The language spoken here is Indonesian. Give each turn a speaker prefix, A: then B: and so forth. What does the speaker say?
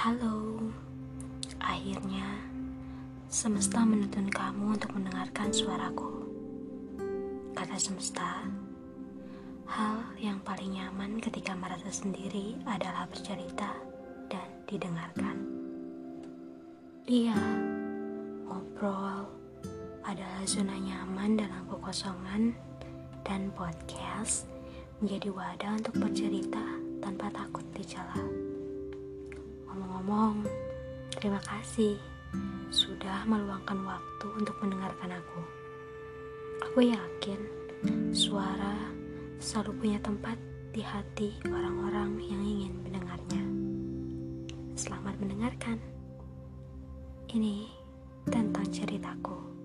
A: Halo, akhirnya semesta menuntun kamu untuk mendengarkan suaraku. Kata semesta, hal yang paling nyaman ketika merasa sendiri adalah bercerita dan didengarkan. Iya, ngobrol adalah zona nyaman dalam kekosongan dan podcast menjadi wadah untuk bercerita tanpa Ngomong-ngomong, terima kasih sudah meluangkan waktu untuk mendengarkan aku. Aku yakin suara selalu punya tempat di hati orang-orang yang ingin mendengarnya. Selamat mendengarkan. Ini tentang ceritaku.